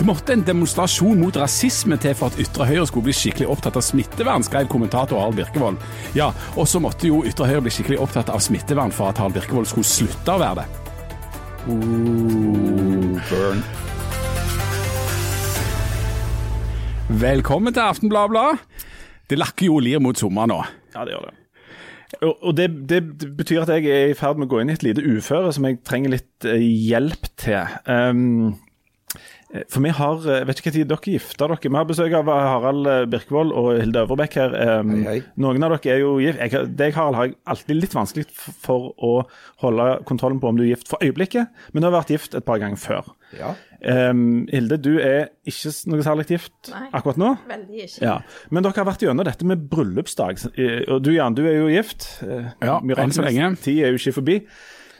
Det måtte en demonstrasjon mot rasisme til for at ytre høyre skulle bli skikkelig opptatt av smittevern, skrev kommentator Harald Birkevold. Ja, og så måtte jo ytre høyre bli skikkelig opptatt av smittevern for at Harald Birkevold skulle slutte å være det. Ooh, burn. Velkommen til Aftenbladet Det lakker jo lir mot sommer nå. Ja, det gjør det. Og, det, det, betyr at jeg er i ferd med å gå inn i et lite uføre som jeg trenger litt eh, hjelp til. Um, for vi har Jeg Vet ikke når dere gifter dere. Vi har besøk av Harald Birkvold Birkevold og Hilde Øvrebekk her. Um, hei, hei. Noen av dere er jo gift. Jeg, deg, Harald, har jeg alltid litt vanskelig for å holde kontrollen på om du er gift for øyeblikket, men du har vært gift et par ganger før. Ja. Um, Hilde, du er ikke noe særlig gift Nei. akkurat nå. Veldig ikke. Ja, Men dere har vært gjennom dette med bryllupsdag. Eh, Og du Jan, du er jo gift. Eh, Ja, enn så lenge. Tid er jo ikke forbi.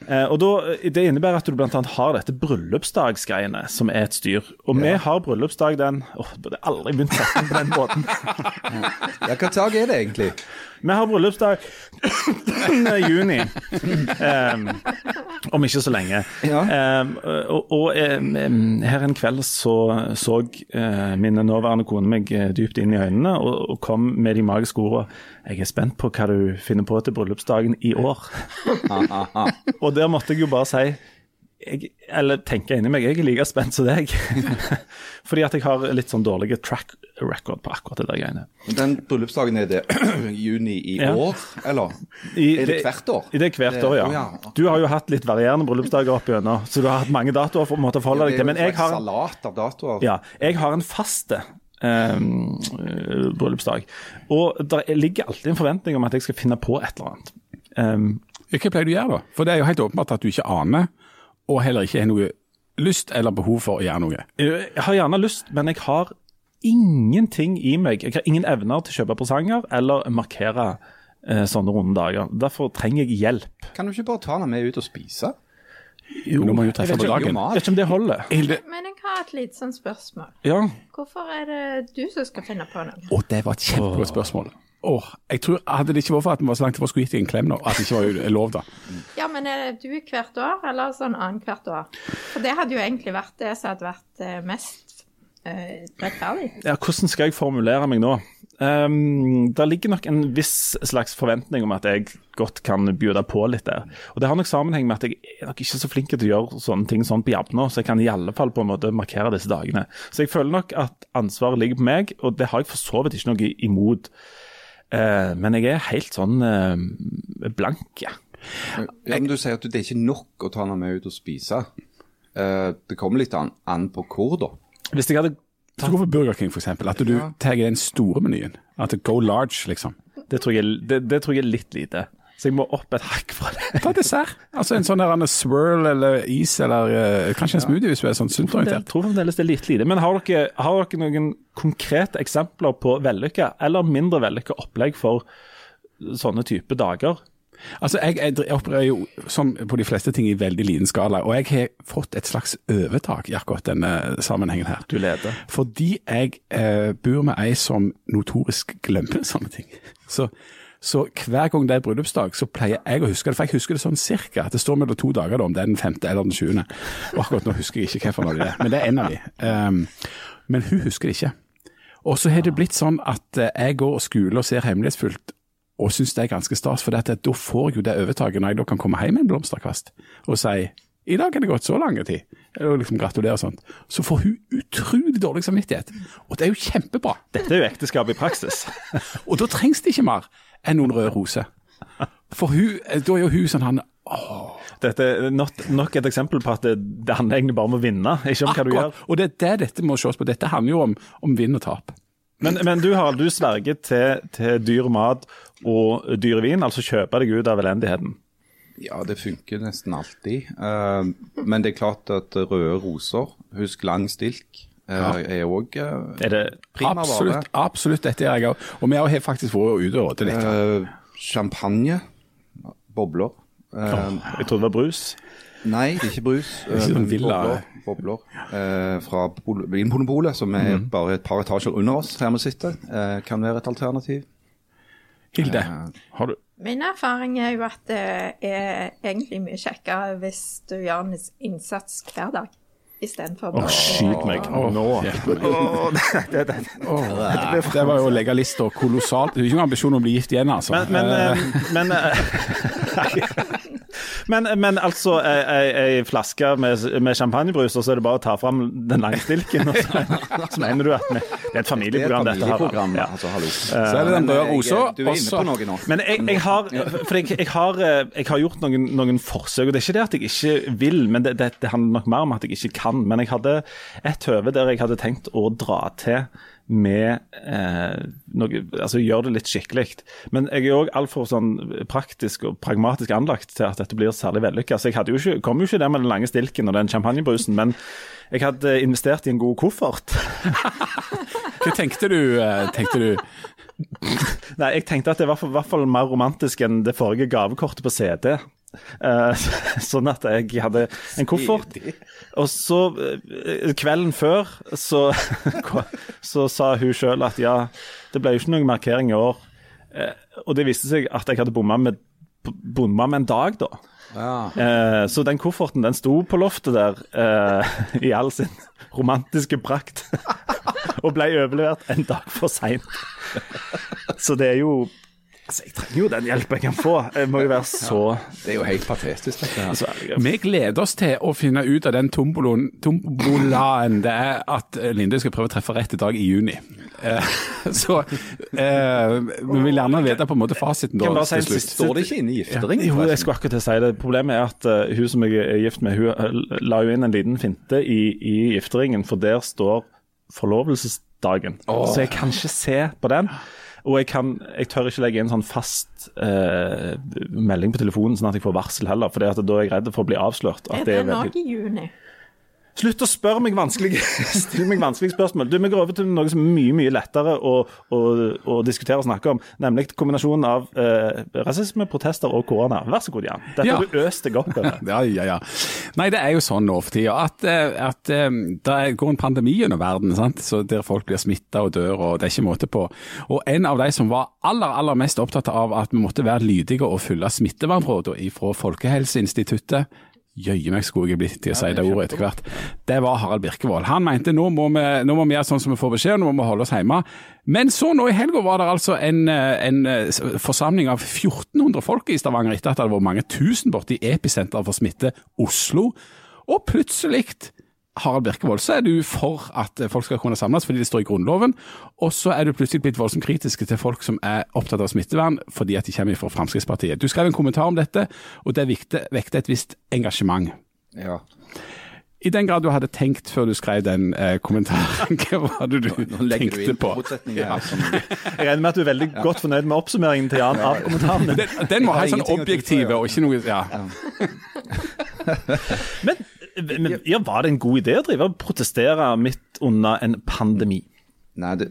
Eh, og da, Det innebærer at du bl.a. har dette bryllupsdagsgreiene, som er et styr. Og vi har bryllupsdag den Åh, oh, burde aldri begynt setning på den måten. ja, hva dag er det egentlig? Vi har bryllupsdag i juni. Em, om ikke så lenge. Ja. Eh, og og em, her en kveld så så eh, min nåværende kone meg eh, dypt inn i øynene og, og kom med de magiske ordene 'Jeg er spent på hva du finner på til bryllupsdagen i år'. og der måtte jeg jo bare si jeg, eller tenke inni meg, jeg er like spent som deg. Fordi at jeg har litt sånn dårlig track record på akkurat det der greiene. Den bryllupsdagen er det juni i Ja. år, eller? I, Er det hvert år? I det er hvert Det- år, ja. Oh, ja. Du har jo hatt litt varierende bryllupsdager opp igjennom, så du har hatt mange datoer for å måtte forholde deg til. Men jeg har, salat av datoer. ja, jeg har en faste ehm, eh, bryllupsdag. Og det ligger alltid en forventning om at jeg skal finne på et eller annet. Um, Hva pleier du å gjøre da? For det er jo helt åpenbart at du ikke aner, og heller ikke har noe lyst eller behov for å gjøre noe. jeg har gjerne lyst, men jeg har ingenting i meg. Jeg har ingen evner til å kjøpe presanger eller markere eh, sånne runde dager. Derfor trenger jeg hjelp. Kan du ikke bare ta henne med ut og spise? Jo, nå må jeg jo treffe Jeg vet ikke- dagen. Jeg vet ikke om det holder. Hilde, Men jeg har et lite sånn spørsmål. Ja, Hvorfor er det du som skal finne på noe? Å, det var et kjempegodt spørsmål. Åh, jeg tror, Hadde det ikke vært for at vi var så langt å skulle gitt deg en klem nå, at det ikke var lov, da. Ja, men er det du hvert år, eller sånn annethvert år? For det hadde jo egentlig vært det som hadde vært eh, mest eh, rettferdig. ja, hvordan skal jeg formulere meg nå? Um, det ligger nok en viss slags forventning om at jeg godt kan bjude på litt der. Og Det har nok sammenheng med at jeg er nok ikke så flink til å gjøre sånne ting sånn på nå, så jeg kan i alle fall på en måte markere disse dagene. Så jeg føler nok at ansvaret ligger på meg, og det har jeg for så vidt ikke noe imot. Eh, men jeg er helt sånn eh, blank, ja. Ja, men du sier at det er ikke nok å ta henne med ut og spise. Eh, det kommer litt an, an på hvor, da. Hvis jeg hadde Hvis du går for Burger King, eksempel, at du tar den store menyen. At det go large, liksom. Det tror jeg, det, det tror jeg er litt lite. Så jeg må opp et hakk fra det. Ta dessert. Altså en sånn en swirl eller is, eller uh, kanskje en smoothie hvis du er sånn sunt Jeg tror fremdeles det er litt lite. Men har dere, har dere noen konkrete eksempler på vellykka eller mindre vellykka opplegg for sånne type dager? Altså, jeg, jeg opererer jo som på de fleste ting i veldig liten skala, og jeg har fått et slags overtak i akkurat denne sammenhengen her. Du leder. Fordi jeg eh, bor med ei som notorisk glemmer sånne ting. Så, så hver gang det er bryllupsdag, så pleier jeg å huske det. For jeg husker det sånn cirka. Det står mellom to dager, da, om det er den femte eller den sjuende. Akkurat nå husker jeg ikke hvilken av de det er, men det er en av de. Um, men hun husker det ikke. Og så har det blitt sånn at eh, jeg går og skuler og ser hemmelighetsfullt og syns det er ganske stas, for dette, da får jeg jo det overtaket når jeg da kan komme hjem med en blomsterkvast og si i dag har det gått så lang tid, og liksom gratulerer og sånt. Så får hun utrolig dårlig samvittighet. Og det er jo kjempebra. Dette er jo ekteskap i praksis. Og da trengs det ikke mer enn noen røde roser. For hun, da er jo hun sånn han Dette er nok, nok et eksempel på at det, det handler egentlig bare om å vinne, ikke om hva du gjør. Og det er det dette må ses på. Dette handler jo om, om vinn og tap. Men, men du Harald, du sverger til, til dyr mat og dyr vin, altså kjøpe deg ut av elendigheten. Ja, det funker nesten alltid. Eh, men det er klart at røde roser, husk lang stilk, eh, er òg Er det prima vare. Absolutt, absolutt dette gjør jeg òg. Og vi har faktisk vært ute og rådet litt. Uh, champagne, bobler. Eh, Jeg trodde det var brus. Nei, det er ikke brus. eh, Ikke sånn men Bobler, bobler uh, fra Pol- Vinmonopolet, som er mm. bare et par etasjer under oss her vi sitter. Uh, kan være et alternativ. Hilde, Eh, har du Min erfaring er jo at det er egentlig mye kjekkere hvis du gjør en innsats hver dag. Istedenfor Å, skyt meg nå. Åh, det, det, det. Det var jo å legge lista kolossalt. Det er ikke noen ambisjon om å bli gift igjen, altså. Men, men, Eh, eh, men, eh, men, men altså, ei, flaske med, med champagnebrus, og så er det bare å ta fram den lange stilken. Og så, så mener du at vi, det er et Det er et familieprogram, dette her. familieprogram, Ja. altså, hallo. så er det den røde eh, rosa. Du er inne på noe nå. Men jeg, jeg har, for jeg, jeg, har, eh, jeg har gjort noen, noen forsøk, og det er ikke det at jeg ikke vil, men det, det, det handler nok mer om at jeg ikke kan. Men jeg hadde et høve der jeg hadde tenkt å dra til med eh, noe, altså Gjør det litt skikkelig. Men jeg er òg altfor sånn praktisk og pragmatisk anlagt til at dette blir særlig vellykka. Så jeg jo ikke, kom jo ikke der med den lange stilken og den champagnebrusen, men jeg hadde investert i en god koffert. Hva tenkte du? eh, tenkte du Nei, jeg tenkte at det var i hvert fall mer romantisk enn det forrige gavekortet på CD. Eh, sånn at jeg hadde en koffert. Og så, eh, kvelden før, så, så sa hun sjøl at ja, det ble jo ikke noen markering i år. Eh, og det viste seg at jeg hadde bomma med, bomma med en dag, da. Eh, så den kofferten den sto på loftet der i all sin romantiske prakt. og ble overlevert en dag for seint. Så det er jo Altså, jeg trenger jo den hjelpen jeg kan få. Jeg må jo være så Det er jo helt patetisk, dette her. så Vi gleder oss til å finne ut av den tomboloen, tombolaen det er at eh, Linde skal prøve å treffe rett i dag i juni. Eh, så eh, vi vil gjerne vite på en måte fasiten da Kan bare si til slutt. Står det ikke inne i giftering? Jo, jeg skulle akkurat til å si det. Problemet er at uh, hun som jeg er gift med, hun eh, la jo inn en liten finte i, i gifteringen, for der står forlovelsesdagen. Så jeg kan ikke se på den. Og jeg, kan, jeg tør ikke legge inn sånn fast eh, melding på telefonen, sånn at jeg får varsel heller. For da er jeg redd for å bli avslørt. At det er veldig... òg i juni? Slutt å spørre meg vanskelige Still meg vanskelige spørsmål. Du, Vi går over til noe som er mye mye lettere å, å, å diskutere og snakke om, nemlig kombinasjonen av eh, rasisme, protester og korona. Vær så god, Jan. Dette Ja. har du øst deg opp over. Ja, ja, ja. Nei, det er jo sånn nå for tida at, eh, at eh, det går en pandemi gjennom verden, sant? Så der folk blir smitta og dør, og det er ikke måte på. Og en av de som var aller, aller mest opptatt av at vi måtte være lydige og følge smittevernrådene fra Folkehelseinstituttet, Jøye meg skulle jeg blitt til å si det ordet etter hvert. Det var Harald Birkevold. Han mente nå må vi, nå må vi gjøre sånn som vi får beskjed, nå må vi holde oss hjemme. Men så nå i helga var det altså en, en forsamling av 1400 folk i Stavanger etter at det hadde vært mange tusen borti episenteret for smitte, Oslo. Og plutselig Harald Birkevold, så er du for at folk skal kunne samles fordi det står i Grunnloven, og så er du plutselig blitt voldsomt kritiske til folk som er opptatt av smittevern fordi at de kommer fra Fremskrittspartiet. Du skrev en kommentar om dette, og det vekte et visst engasjement. Ja. I den grad du hadde tenkt før du skrev den eh, kommentaren, hva var det du Nå du tenkte inn på? her. Som, Jeg regner med at du er veldig godt fornøyd med oppsummeringen til Jan av kommentaren. Den, den må ha en sånn objektiv og ikke noe ja. Men, men ja, var det en god idé å drive og protestere midt under en pandemi? nei, det,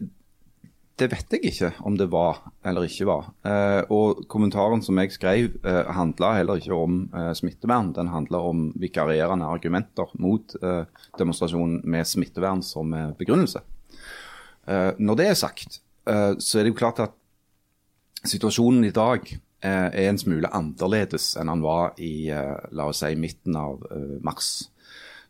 det vet jeg ikke om det var eller ikke var. Eh, og kommentaren som jeg skrev, eh, handla heller ikke om eh, smittevern. Den handla om vikarierende argumenter mot eh, demonstrasjonen med smittevern som eh, begrunnelse. Eh, når det er sagt, eh, så er det jo klart at situasjonen i dag er en smule annerledes enn han var i la oss si, midten av mars.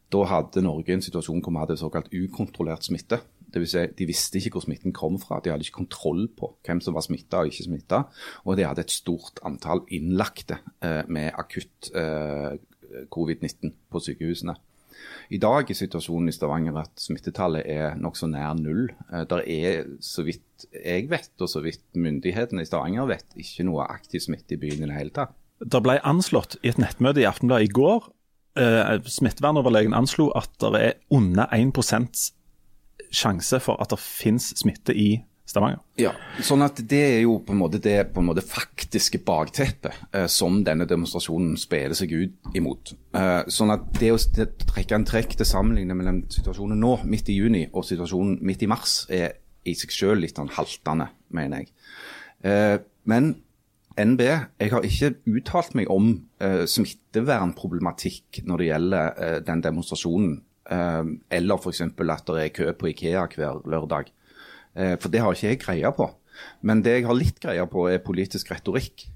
Da hadde Norge en situasjon hvor vi hadde såkalt ukontrollert smitte. Det vil si, de visste ikke hvor smitten kom fra. De hadde ikke kontroll på hvem som var smitta og ikke smitta. Og de hadde et stort antall innlagte eh, med akutt eh, covid-19 på sykehusene. I dag er situasjonen i Stavanger at smittetallet er nokså nær null. Eh, Der er, så vidt jeg vet, og så vidt myndighetene i Stavanger vet, ikke noe aktiv smitte i byen i det hele tatt. Det ble anslått i et nettmøte i Aftenbladet i går. Eh, Smittevernoverlegen anslo at det er under 1% sjanse for at det finnes smitte i Stavanger. Ja, sånn at Det er jo på en måte det en måte faktiske bakteppet eh, som denne demonstrasjonen spiller seg ut imot. Eh, sånn at Det å trekke en trekk til sammenligning mellom situasjonen nå, midt i juni, og situasjonen midt i mars, er i seg selv litt sånn haltende, mener jeg. Eh, men NB, jeg har ikke uttalt meg om eh, smittevernproblematikk når det gjelder eh, den demonstrasjonen, eh, eller f.eks. at det er kø på Ikea hver lørdag. Eh, for det har ikke jeg greie på. Men det jeg har litt greie på, er politisk retorikk.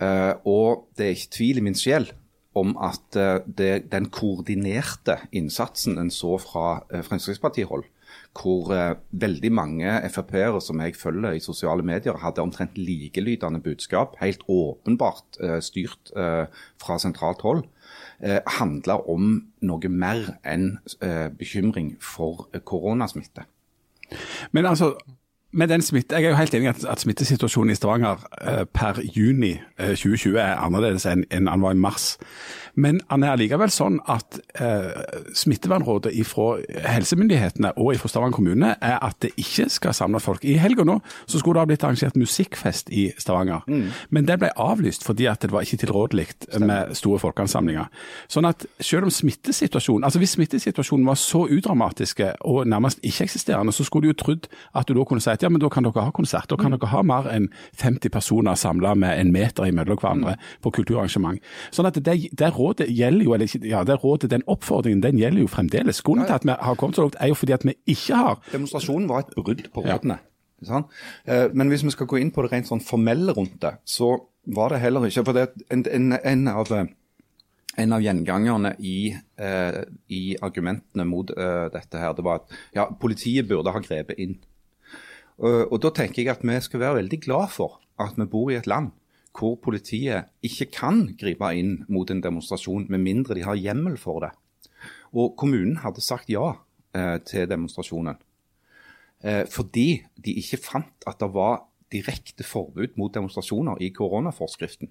Eh, og det er ikke tvil i min sjel om at eh, det, den koordinerte innsatsen en så fra eh, Fremskrittspartihold, hvor eh, veldig mange Frp-ere som jeg følger i sosiale medier, hadde omtrent likelydende budskap, helt åpenbart eh, styrt eh, fra sentralt hold, eh, handla om noe mer enn eh, bekymring for eh, koronasmitte. Men altså, med den smitte, Jeg er jo helt enig i at, at smittesituasjonen i Stavanger eh, per juni eh, 2020 er annerledes enn enn den var i mars. Men han er allikevel sånn at eh, smittevernrådet fra helsemyndighetene og fra Stavanger kommune er at det ikke skal samle folk. I helga nå så skulle det ha blitt arrangert musikkfest i Stavanger, men det ble avlyst fordi at det var ikke tilrådelig med store folkeansamlinger. Sånn at selv om smittesituasjonen, altså hvis smittesituasjonen var så udramatiske og nærmest ikke-eksisterende, så skulle du jo trodd at du da kunne si at ja, men da kan dere ha konsert. Da kan dere ha mer enn 50 personer samla med en meter imellom hverandre på kulturarrangement. Sånn at det, det rådet gjelder jo, eller ja, det rådet, den oppfordringen den gjelder jo fremdeles. Grunnen til at vi har kommet så langt er jo fordi at vi ikke har Demonstrasjonen var et brudd på rådene. Ja. sant? Eh, Men hvis vi skal gå inn på det rent sånn formelle rundt det, så var det heller ikke For det, en, en, en, av, en av gjengangerne i, eh, i argumentene mot eh, dette her, det var at ja, politiet burde ha grepet inn. Og, og da tenker jeg at vi skal være veldig glad for at vi bor i et land hvor politiet ikke kan gripe inn mot en demonstrasjon med mindre de har hjemmel for det. Og kommunen hadde sagt ja eh, til demonstrasjonen. Eh, fordi de ikke fant at det var direkte forbud mot demonstrasjoner i koronaforskriften.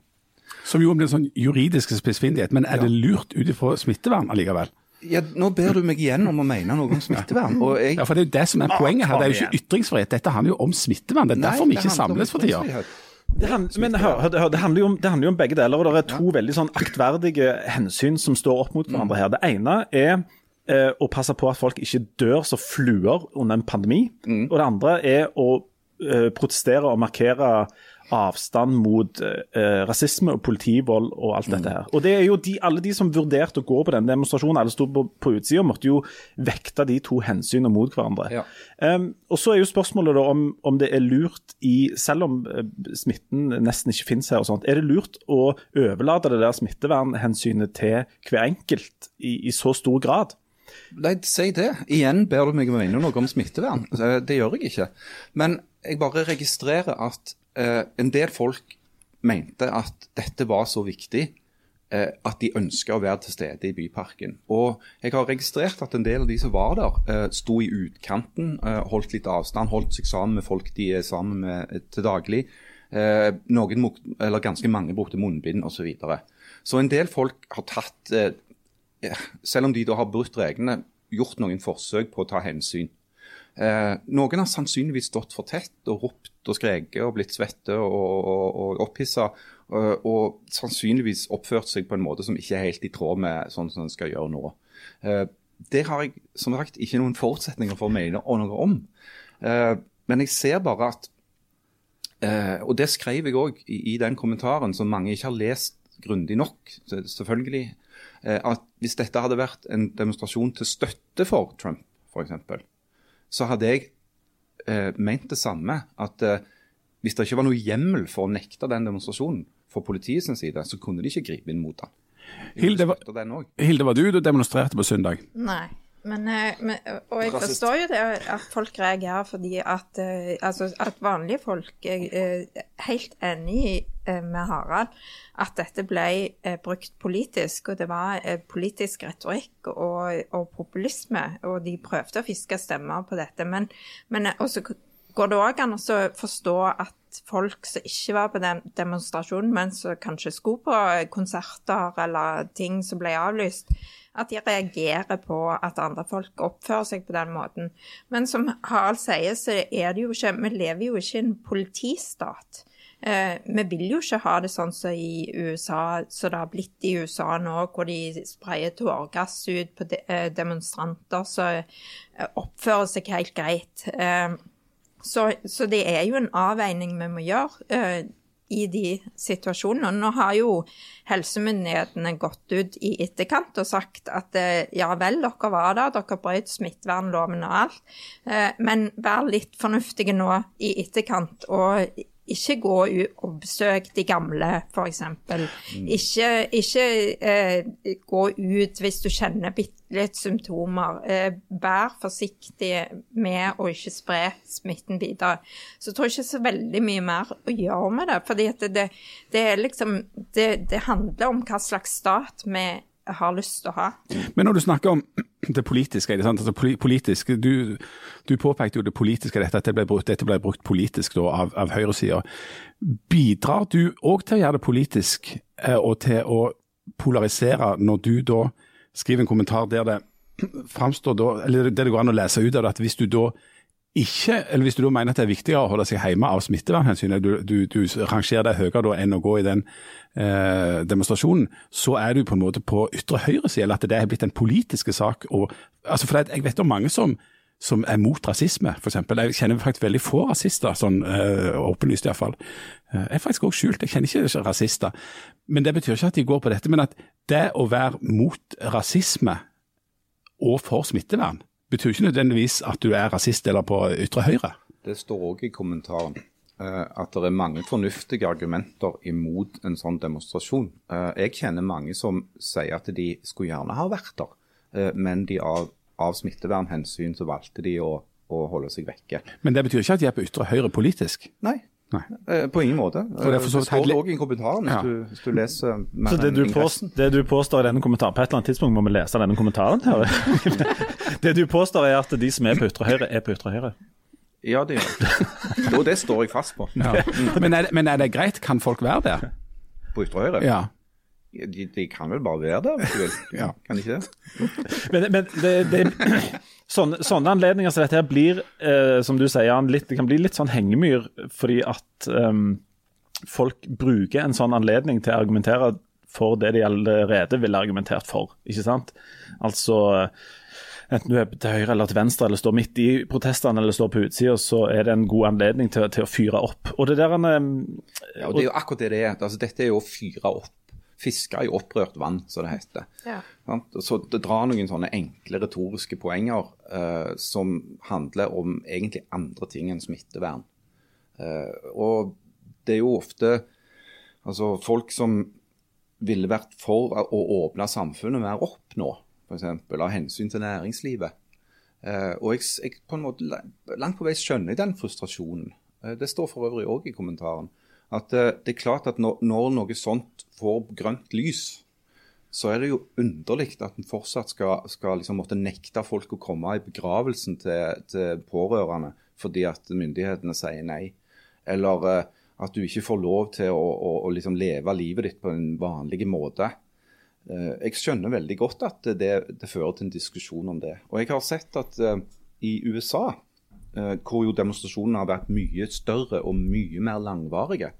Som jo blir sånn juridisk spissfindighet, men er det lurt ut ifra smittevern allikevel? Ja, Nå ber du meg igjen om å mene noe om smittevern. og jeg... Ja, for Det er jo det som er poenget her. Det er jo ikke ytringsfrihet, dette handler jo om smittevern. Det er Nei, derfor vi ikke samles for tida. Det, hand, men hør, hør, det, handler jo om, det handler jo om begge deler, og det er to veldig sånn aktverdige hensyn som står opp mot hverandre her. Det ene er eh, å passe på at folk ikke dør som fluer under en pandemi. Og det andre er å protestere og markere avstand mot eh, rasisme og politivold og alt dette her. Og det er jo de, Alle de som vurderte å gå på den demonstrasjonen, alle sto på, på utsida, måtte jo vekte de to hensynene mot hverandre. Ja. Um, og Så er jo spørsmålet da om, om det er lurt, i, selv om eh, smitten nesten ikke finnes her, og sånt, er det lurt å overlate det der smittevernhensynet til hver enkelt i, i så stor grad? Nei, si det. Igjen ber du meg om å mene noe om smittevern. Eh, Det gjør jeg ikke. Men jeg bare registrerer at eh, en del folk mente at dette var så viktig eh, at de ønska å være til stede i Byparken. Og jeg har registrert at en del av de som var der, eh, sto i utkanten, eh, holdt litt avstand, holdt seg sammen med folk de er sammen med eh, til daglig. Noen, eller ganske mange brukte munnbind osv. Så, videre. så en del folk har tatt selv om de da har brutt reglene, gjort noen forsøk på å ta hensyn. Eh, noen har sannsynligvis stått for tett og ropt og skreket og blitt svette og, og, og opphissa. Og, og sannsynligvis oppført seg på en måte som ikke er helt i tråd med sånn som en skal gjøre nå. Eh, det har jeg som sagt ikke noen forutsetninger for å mene noe om. Eh, men jeg ser bare at eh, Og det skrev jeg òg i, i den kommentaren, som mange ikke har lest grundig nok. Selvfølgelig eh, at hvis dette hadde vært en demonstrasjon til støtte for Trump, f.eks., så hadde jeg eh, ment det samme. At eh, hvis det ikke var noe hjemmel for å nekte den demonstrasjonen fra politiets side, så kunne de ikke gripe inn mot den. Hilde. Hilde, var du du demonstrerte på søndag? Nei. Men, eh, men, og jeg Rasist. forstår jo det at folk reagerer fordi at, eh, altså, at vanlige folk er eh, helt enig med Harald at dette ble brukt politisk, og det var politisk retorikk og, og populisme, og de prøvde å fiske stemmer på dette. Men, men også går det òg an å forstå at folk som ikke var på den demonstrasjonen, men som kanskje skulle på konserter eller ting som ble avlyst, at de reagerer på at andre folk oppfører seg på den måten. Men som Harald sier, så er det jo ikke Vi lever jo ikke i en politistat. Eh, vi vil jo ikke ha det sånn som i USA, som det har blitt i USA nå, hvor de sprayer tåregass ut på eh, demonstranter som eh, oppfører seg helt greit. Så, så det er jo en avveining vi må gjøre i de situasjonene. Og Nå har jo helsemyndighetene gått ut i etterkant og sagt at eh, ja vel, dere var der, dere brøt smittevernloven og alt, eh, men vær litt fornuftige nå i etterkant og ikke gå ut og besøk de gamle, f.eks. Ikke, ikke eh, gå ut hvis du kjenner bitte litt symptomer. Eh, vær forsiktig med å ikke spre smitten videre. Så jeg tror ikke så veldig mye mer å gjøre med det. fordi det, det, det, liksom, det, handler om hva slags stat vi har lyst til å ha. Men når du snakker om det politiske, altså politisk, du, du, påpekte jo det politiske dette, at det ble brukt, dette ble brukt politisk da, av, av høyresida. Bidrar du òg til å gjøre det politisk eh, og til å polarisere når du da skriver en kommentar der det framstår da, eller det det går an å lese ut av det, at hvis du da ikke, eller Hvis du da mener at det er viktigere å holde seg hjemme av smittevernhensyn, du, du, du rangerer deg høyere enn å gå i den eh, demonstrasjonen, så er du på en måte på ytre høyre side, eller at det er blitt en politisk sak. Og, altså for Jeg vet om mange som, som er mot rasisme, f.eks. Jeg kjenner faktisk veldig få rasister, sånn øh, åpenlyst iallfall. Jeg er faktisk også skjult, jeg kjenner ikke rasister. Men det betyr ikke at de går på dette. Men at det å være mot rasisme og for smittevern, betyr ikke nødvendigvis at du er rasist eller på ytre høyre. Det står òg i kommentaren uh, at det er mange fornuftige argumenter imot en sånn demonstrasjon. Uh, jeg kjenner mange som sier at de skulle gjerne ha vært der, uh, men de av, av smittevernhensyn så valgte de å, å holde seg vekke. Men det betyr ikke at de er på ytre høyre politisk? Nei, Nei. på ingen måte. Det, det står òg i kommentaren ja. hvis, du, hvis, du, leser mer Så det du, påstår, det du, påstår i denne kommentaren På et eller annet tidspunkt må vi lese denne kommentaren? det du påstår er at de som er på ytre høyre, er på ytre høyre? Ja, det gjør det. Og det står jeg fast på. Ja. Men, er, men, er, det greit? Kan folk være der? På ytre høyre? Ja. De, de, kan vel bare være der, hvis du vil. Ja. Kan de ikke det? men, men det, det Sånne, sånne, anledninger som dette her blir, eh, som du sier, litt, det kan bli litt sånn hengemyr, fordi at um, folk bruker en sånn anledning til å argumentere for det de allerede ville argumentert for. ikke sant? Altså enten du er til høyre eller til venstre, eller står midt i protestene eller står på utsida, så er det en god anledning til, til å fyre opp. Og Det der, um, ja, og det er jo akkurat det det er. Altså, dette er jo å fyre opp fiske i opprørt vann, som det heter. Ja. Så det drar noen sånne enkle retoriske poenger eh, som handler om egentlig andre ting enn smittevern. Eh, og det er jo ofte altså, folk som ville vært for å åpne samfunnet mer opp nå, f.eks. av hensyn til næringslivet. Eh, og jeg, jeg, på en måte langt på vei skjønner den frustrasjonen. det står for øvrig òg i kommentaren at eh, det er klart at når, noe sånt får grønt lys, så er det jo underlig at en fortsatt skal, skal liksom måtte nekte folk å komme i begravelsen til, til, pårørende fordi at myndighetene sier nei. Eller uh, at du ikke får lov til å, å, å liksom leve livet ditt på en vanlig måte. Uh, jeg skjønner veldig godt at det, det, fører til en diskusjon om det. Og jeg har sett at i USA Eh, hvor jo demonstrasjonene har vært mye større og mye mer langvarige,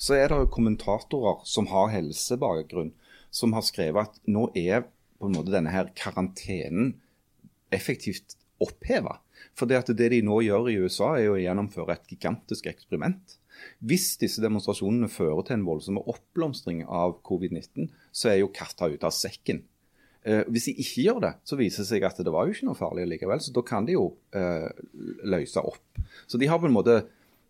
så er det jo kommentatorer som har helsebakgrunn, som har skrevet at nå er på en måte denne her karantenen effektivt oppheva. For det, det de nå gjør i USA, er å gjennomføre et gigantisk eksperiment. Hvis disse demonstrasjonene fører til en voldsom oppblomstring av covid-19, så er jo katta ute av sekken. Eh, hvis de ikke gjør det, så viser det seg at det var jo ikke noe farlig likevel. Så da kan de jo eh, løse opp. Så de har på en måte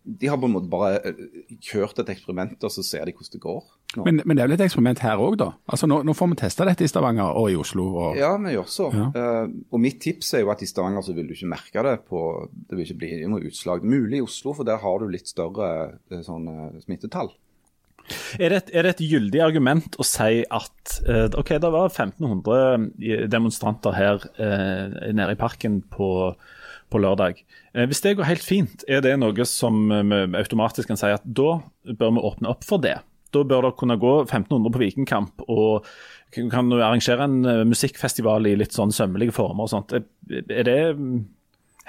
de har på en måte bare eh, kjørt et eksperiment, og så ser de hvordan det går. Men, men, det er vel et eksperiment her òg, da? Altså nå, nå, får vi teste dette i Stavanger og i Oslo? Og... Ja, vi gjør så. Ja. Uh, og mitt tips er jo at i Stavanger så vil du ikke merke det. på, Det vil ikke bli noe utslag. Mulig i Oslo, for der har du litt større sånn, smittetall. Er det, et, er det, et, gyldig argument å si at eh, ok, det var 1500 demonstranter her eh, nede i parken på, på lørdag. Eh, hvis det går helt fint, er det noe som vi automatisk kan si at da bør vi åpne opp for det? Da bør det kunne gå 1500 på Vikingkamp, og kan du arrangere en uh, musikkfestival i litt sånn sømmelige former og sånt. Er det,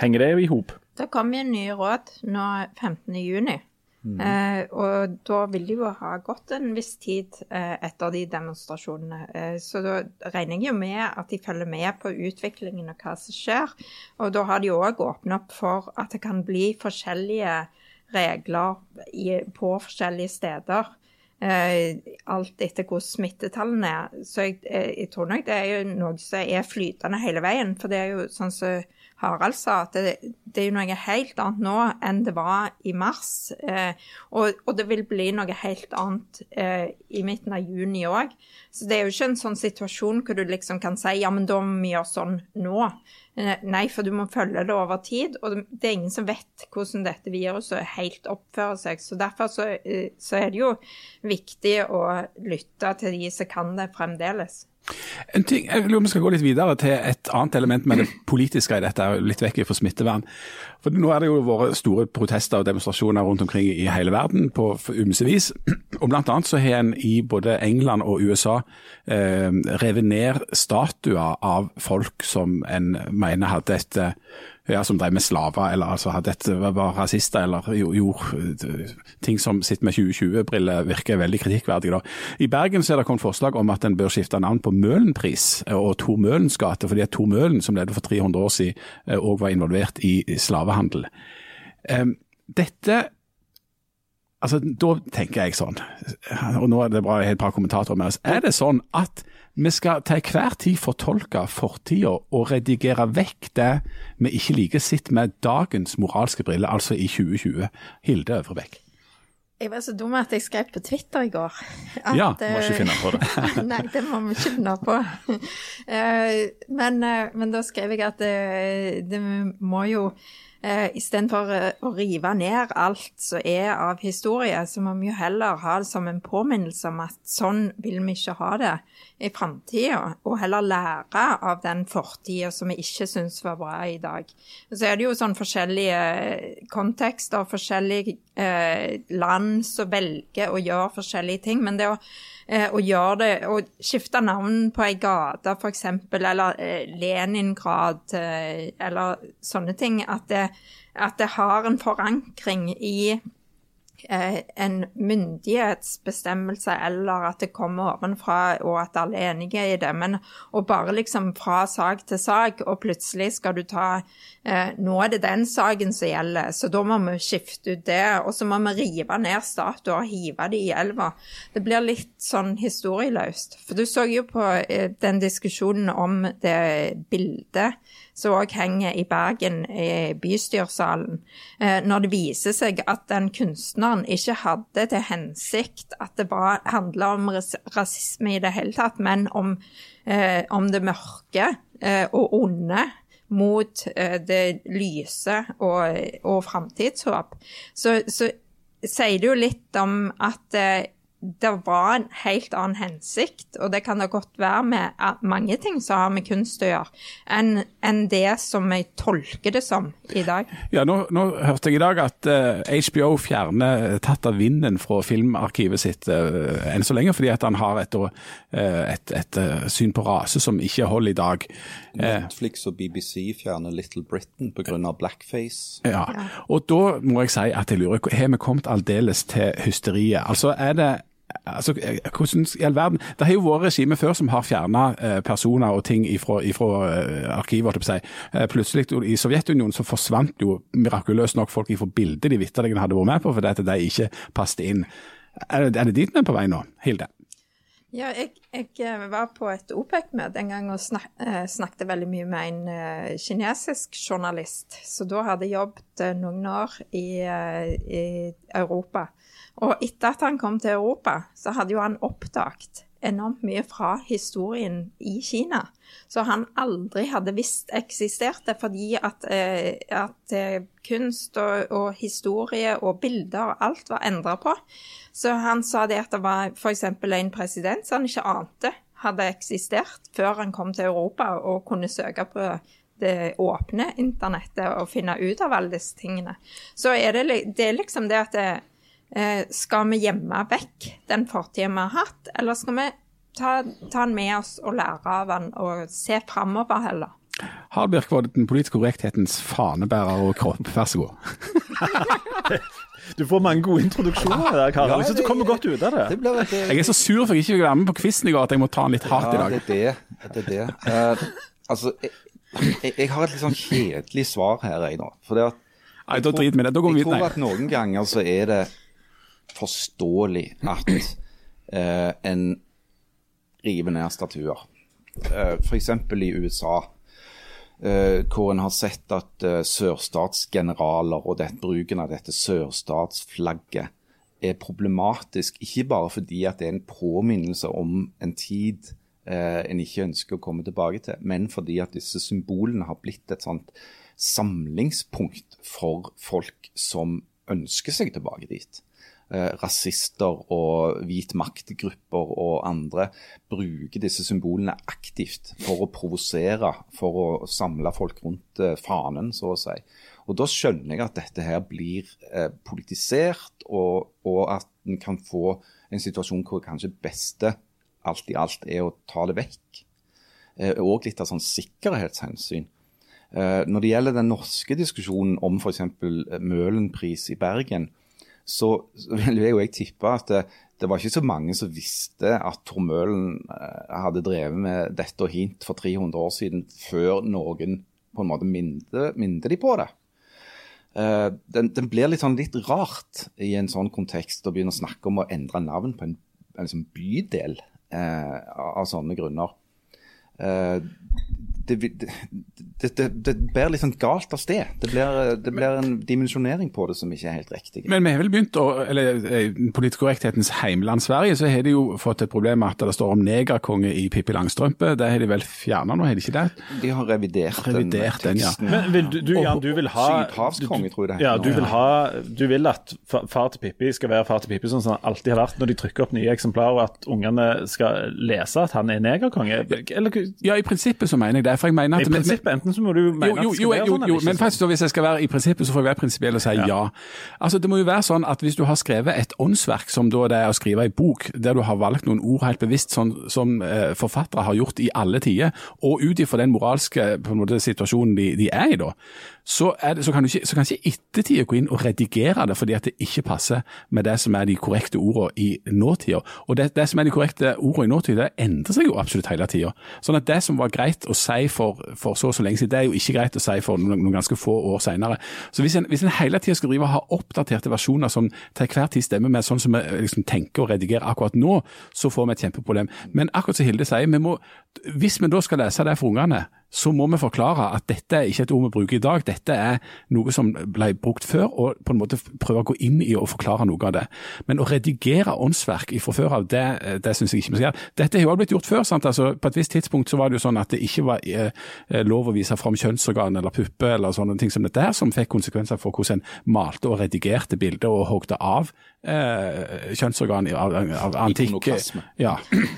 henger det i hop? Det kommer nye råd nå 15.6. Mm. Eh, og da vil det jo ha gått en viss tid eh, etter de demonstrasjonene. Eh, så da regner jeg jo med at de følger med på utviklingen og hva som skjer. Og da har de òg åpnet opp for at det kan bli forskjellige regler i, på forskjellige steder. Eh, alt etter hvor smittetallene er. Så jeg, eh, jeg, tror nok det er jo noe som er flytende hele veien. For det er jo sånn som Harald sa, at det, det er jo noe helt annet nå enn det var i mars. Eh, og, og, det vil bli noe helt annet eh, i midten av juni òg. Så det er jo ikke en sånn situasjon hvor du liksom kan si ja, men da må vi gjøre sånn nå. Eh, nei, for du må følge det over tid. Og det er ingen som vet hvordan dette viruset helt oppfører seg. Så derfor så, eh, så er det jo viktig å lytte til de som kan det fremdeles. En ting, jeg lurer om vi skal gå litt videre til et annet element med det politiske i dette, litt vekk fra smittevern. For Nå er det jo vært store protester og demonstrasjoner rundt omkring i hele verden på ymse vis. Og blant annet så har en i både England og USA eh, revet ned statuer av folk som en mener hadde et ja, som drev med slaver, eller altså et, var rasister, eller gjorde ting som sitter med 2020-briller virker veldig kritikkverdig. Da. I Bergen så er det kommet forslag om at en bør skifte navn på Møhlenpris og Tor Møhlens gate, fordi at Tor Møhlen, som levde for 300 år siden, òg var involvert i slavehandel. Dette Altså, Da tenker jeg sånn, og nå er det bare et par kommentatorer med oss. Er det sånn at vi skal til hver tid fortolke fortida og redigere vekk det vi ikke liker sitt med dagens moralske briller, altså i 2020. Hilde Øvrebekk. Jeg var så dum at jeg skrev på Twitter i går. At, ja, må ikke finne på det. nei, det må vi ikke finne på. Eh, men, eh, men da skrev jeg at det, det må jo Eh, Istedenfor eh, å rive ned alt som er av historie, så må vi jo heller ha det som en påminnelse om at sånn vil vi ikke ha det i framtida. Og heller lære av den fortida som vi ikke syns var bra i dag. Så er det jo sånn forskjellige eh, kontekster, forskjellige eh, land som velger å gjøre forskjellige ting. men det å eh, gjør det, og skifte navn på ei gate f.eks., eller eh, Leningrad, eh, eller sånne ting, at det, at det har en forankring i en myndighetsbestemmelse eller at det kommer ovenfra og at alle er enige i det. Men å bare liksom fra sak til sak, og plutselig skal du ta Nå er det den saken som gjelder, så da må vi skifte ut det. Og så må vi rive ned statuer og hive de i elva. Det blir litt sånn historieløst. For du så jo på eh, den diskusjonen om det bildet som òg henger i Bergen, i bystyresalen, eh, når det viser seg at den kunstneren ikke hadde til hensikt at det bare handla om rasisme i det hele tatt, men om, eh, om det mørke eh, og onde mot det lyse og, og framtidshåp, så, så sier det jo litt om at det var en helt annen hensikt, og det kan det godt være med mange ting som har med kunst å gjøre, enn en det som jeg tolker det som i dag. Ja, Nå, nå hørte jeg i dag at uh, eh, HBO fjerner Tatt av vinden fra filmarkivet sitt uh, enn så lenge, fordi at han har et, uh, et, et syn på rase som ikke holder i dag. Netflix og BBC fjerner Little Britain pga. blackface. Ja, og da må jeg si at jeg lurer, har vi kommet aldeles til hysteriet? Altså, er det altså, hvordan i all verden Det har jo vært regimer før som har fjerna eh, personer og ting ifra, ifra eh, arkivet. Si. Eh, plutselig i Sovjetunionen så forsvant jo mirakuløst nok folk ifra bildet de vitterlig hadde vært med på, fordi at de ikke passet inn. Er det, er det dit vi er på vei nå, Hilde? Ja, jeg, jeg var på et OPEC-møte en gang og snak, snakket veldig mye med en eh, kinesisk journalist. Så da hadde jeg jobbet eh, noen år i, uh, i Europa. Og etter at han kom til Europa, så hadde jo han oppdaget enormt mye fra historien i Kina. Så han aldri hadde visst eksisterte, fordi at, eh, at eh, kunst og, og, historie og bilder og alt var endra på. Så han sa det at det var f.eks. en president som han ikke ante hadde eksistert før han kom til Europa og kunne søke på det åpne internettet og finne ut av alle disse tingene. Så er det, det er liksom det at det, Eh, skal vi gjemme vekk den fortida vi har hatt, eller skal vi ta, ta, den med oss og lære av den og se framover heller? Harald Birkvold, den politiske korrekthetens fanebærer og kropp, vær så god. Du får mange gode introduksjoner der, Karin. jeg Ja, du kommer godt ut av det. jeg er så sur for jeg ikke fikk være med på quizen i går at jeg må ta den litt hardt ja, i dag. Det er det. det, er det. Uh, altså, jeg, jeg, har et litt sånn kjedelig svar her, jeg nå. For det at, Nei, da driter vi i det. Da går vi videre. Jeg tror at noen ganger så er det forståelig at eh, en river ned statuer. Eh, F.eks. i USA eh, hvor en har sett at eh, sørstatsgeneraler og det, bruken av dette sørstatsflagget er problematisk, ikke bare fordi at det er en påminnelse om en tid eh, en ikke ønsker å komme tilbake til, men fordi at disse symbolene har blitt et sånt samlingspunkt for folk som ønsker seg tilbake dit. Eh, rasister og hvit maktgrupper og andre bruker disse symbolene aktivt for å provosere, for å samle folk rundt eh, fanen, så å si. Og Da skjønner jeg at dette her blir eh, politisert, og, og at en kan få en situasjon hvor kanskje beste alt i alt er å ta det vekk. Og litt av sånn sikkerhetshensyn. Når det gjelder den norske diskusjonen om f.eks. Møhlenpris i Bergen, så, vil jo jeg tippe at det, det, var ikke så mange som visste at Tor Møhlen eh, hadde drevet med dette og hint for 300 år siden, før noen på en måte minte, de på det. Uh, den, den, blir litt, sånn, litt rart i en sånn kontekst å begynne å snakke om å endre navn på en, en liksom bydel uh, av sånne grunner. Uh, det, det, det, det, blir litt sånn galt av sted. Det blir, det blir, en dimensjonering på det som ikke er helt riktig. Men vi har vel begynt å, eller i politisk korrekthetens heimland Sverige, så har de jo fått et problem med at det står om negerkonge i Pippi Langstrømpe. Det har de vel fjerna nå, har de ikke det? De har revidert, revidert den, den, ja. Men vil du, du, Jan, du vil ha Sydhavskonge, tror jeg det heter. Ja, du vil, ha, du vil at far til Pippi skal være far til Pippi, sånn som han alltid har vært når de trykker opp nye eksemplarer, og at ungene skal lese at han er negerkonge? Eller, ja, i prinsippet så mener jeg det. For jeg mener at I prinsippet, enten så må du mene jo, jo, at det skal være jo, sånn, jo, eller men faktisk, sånn. hvis jeg skal være i prinsippet, så får jeg være prinsipiell og si ja. Altså, Det må jo være sånn at hvis du har skrevet et åndsverk, som da det er å skrive i bok, der du har valgt noen ord helt bevisst, sånn som eh, forfattere har gjort i alle tider, og ut ifra den moralske måte, situasjonen de, de er i da, så, det, så, kan ikke, så kan ikke ettertida gå inn og redigere det fordi at det ikke passer med det som er de korrekte ordene i nåtida. Og det, det, som er de korrekte ordene i nåtida, det endrer seg jo absolutt hele tida. Sånn at det som var greit å si for, for så og så lenge siden, det er jo ikke greit å si for noen, noen ganske få år senere. Så hvis en, hvis en hele tida skal drive og ha oppdaterte versjoner som til hver tid stemmer med sånn som vi liksom tenker og redigerer akkurat nå, så får vi et kjempeproblem. Men akkurat som Hilde sier, vi må, hvis vi da skal lese det for ungene, så må vi forklare at dette er ikke et ord vi bruker i dag, dette er noe som ble brukt før, og på en måte prøve å gå inn i og forklare noe av det. Men å redigere åndsverk fra før av, det, det syns jeg ikke vi skal gjøre. Dette har jo blitt gjort før. sant? Altså, på et visst tidspunkt så var det jo sånn at det ikke var eh, lov å vise fram kjønnsorgan eller puppe eller sånne ting som dette her, som fikk konsekvenser for hvordan en malte og redigerte bilder og hogde av eh, kjønnsorgan av, av antikk Ja.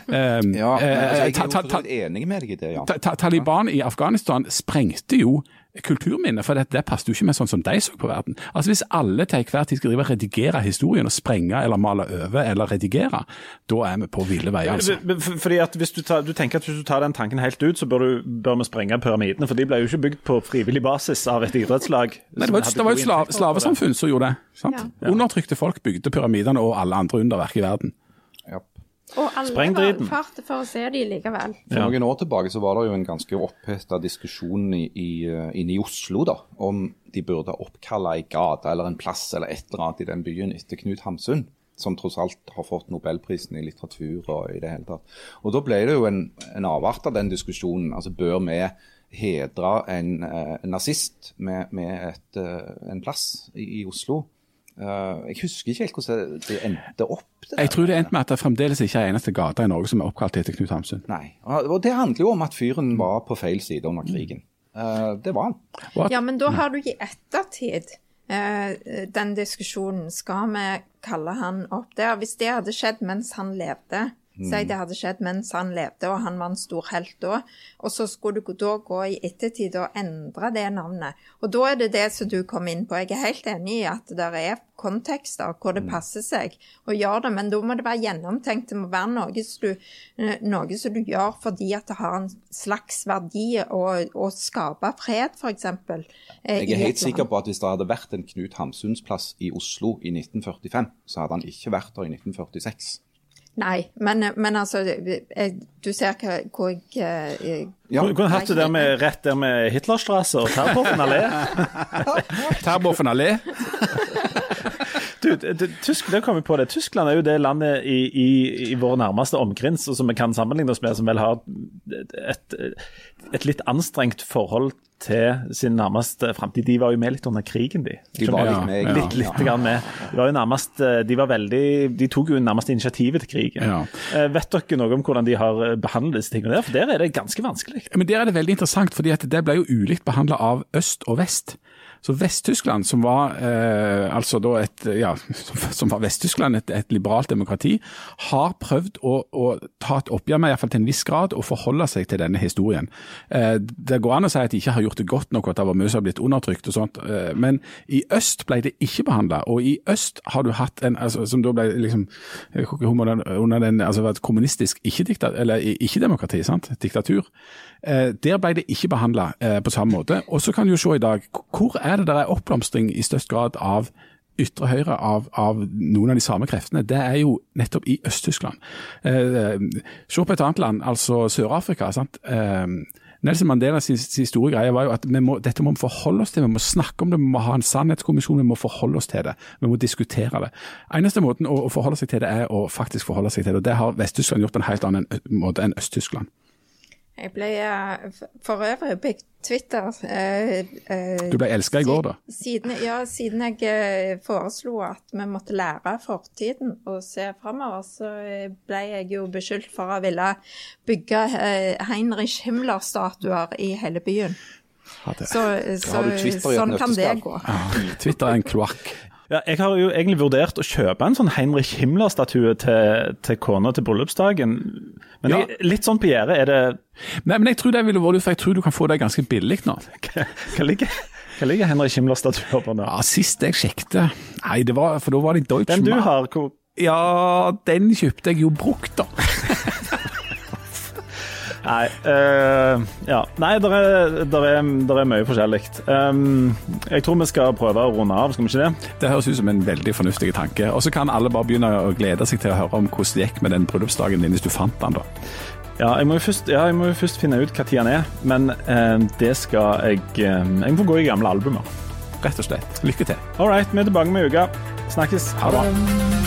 Um, Ja, altså, jeg er jo enig med deg i det, ja. Ta- ta- Taliban i Afghanistan sprengte jo kulturminner, for det, det passet jo ikke med sånn som de så på verden. Altså Hvis alle til enhver tid skal drive og redigere historien og sprenge eller male over eller redigere, da er vi på ville veier, altså. Fordi at hvis du, tar, du tenker at hvis du tar den tanken helt ut, så bør, du, bør vi sprenge pyramidene. For de ble jo ikke bygd på frivillig basis av et idrettslag. Nei, det var, det var jo slavesamfunn som gjorde det. sant? Undertrykte folk bygde pyramidene og alle andre underverk i verden. Ja. Og alle var valgte for å se de likevel. For noen år tilbake så var det jo en ganske oppheta diskusjon i, i, eh, inne i Oslo da, om de burde oppkalle ei gate eller en plass eller et eller annet i den byen etter Knut Hamsun. Som tross alt har fått nobelprisen i litteratur og i det hele tatt. Og Da ble det jo en, en avart av den diskusjonen. altså Bør vi hedre en, eh, en nazist med, med et, eh, en plass i, i Oslo? Eh, jeg husker ikke helt hvordan det endte opp. det Jeg tror det endte med at det fremdeles ikke er eneste gate i Norge som er oppkalt etter Knut Hamsun. Nei. Og det handler jo om at fyren var på feil side under krigen. Eh, det var han. Ja, men da har du i ettertid eh, den diskusjonen. Skal vi kalle han opp der? Hvis det hadde skjedd mens han levde, si det hadde skjedd mens han levde og han var en stor helt da, og så skulle du da gå i ettertid og endre det navnet. Og da er det det som du kom inn på. Jeg er helt enig i at det er kontekster hvor det passer seg å gjøre det, men da må det være gjennomtenkt. Det må være noe som du, eh, noe som du gjør fordi at det har en slags verdi å, å skape fred, f.eks. Jeg er helt sikker på at hvis det hadde vært en Knut Hamsuns plass i Oslo i 1945, så hadde han ikke vært der i 1946. Nei, men, men altså jeg, Du ser hva, hvor jeg jeg Ja, Du kunne hatt det der med, rett der med Hitlerstrasse og Terboven allé. Terboven allé. Du, det, Tysk, det kom vi på det. Tyskland er jo det landet i, i, i vår nærmeste omkrins og som vi kan sammenligne oss med, som vel har et, et litt anstrengt forhold til sin nærmeste framtid. De var jo med litt under krigen, de. De var litt Ja, med. ja. Litt, litt grann med. De var jo nærmest, de var veldig, de tok jo nærmest initiativet til krigen. Ja. Eh, Vet dere noe om hvordan de har eh, behandlet disse tingene der? For der er det ganske vanskelig. Men der er det veldig interessant, fordi at det ble jo ulikt behandla av øst og vest. Så Vest-Tyskland, som var eh, altså et, ja, som var et, et liberalt demokrati, har prøvd å, å ta et oppgjør med, iallfall til en viss grad, og forholde seg til denne historien. Eh, det går an å si at de ikke har gjort det godt nok, at det var mye som har blitt undertrykt og sånt, eh, men i øst ble det ikke behandla. Og i øst har du hatt en altså, som da ble liksom under den, altså et kommunistisk ikke-demokrati, sant? diktatur. Eh, der ble det ikke behandla eh, på samme måte. Og så kan du se i dag, hvor er det der er oppblomstring i størst grad av ytre høyre av, av noen av de samme kreftene, det er jo nettopp i Øst-Tyskland. Eh, se på et annet land, altså Sør-Afrika. Eh, Nelson sin, store greie var jo at må, dette må vi forholde oss til, vi må snakke om det, vi må ha en sannhetskommisjon, vi må forholde oss til det. Vi må diskutere det. Eneste måten å, å forholde seg til det, er å faktisk forholde seg til det. og Det har Vest-Tyskland gjort en helt annen måte enn Øst-Tyskland. Jeg ble eh, for øvrig på Twitter eh, eh, Du ble elska i går, da. Siden, ja, siden jeg eh, foreslo at vi måtte lære fortiden og se framover, så eh, ble jeg jo beskyldt for å ville bygge Heinrich Himmler-statuer i hele byen. Så, så et sånn kan det gå. Ja, Twitter er en kloakk. Ja, jeg har jo egentlig vurdert å kjøpe en sånn Heinrich Himmler-statue til, til kona til bryllupsdagen. Men Ja. jeg, litt sånn på gjerdet er det Nei, men jeg tror det ville vært for jeg tror du kan få det ganske billig nå. Hva, hva ligger, hva ligger Heinrich Himmler-statuer på nå? Ja, Sist jeg sjekket Nei, det var, for da var det Deutschmann. Den du har, hvor Ja, den kjøpte jeg jo brukt, da. Nei, uh, ja. Nei der er, der er, der er mye forskjellig. Um, jeg tror vi skal prøve å runde av, skal vi ikke det? Det høres ut som en veldig fornuftig tanke. Og så kan alle bare begynne å glede seg til å høre om hvordan det gikk med den bryllupsdagen din, hvis du fant den, da. Ja, jeg må jo først, ja, jeg må jo først finne ut når den er, men uh, det skal jeg uh, Jeg må gå i gamle albumer. Rett og slett. Lykke til. All right, vi er tilbake med uka. Snakkes. Ha det.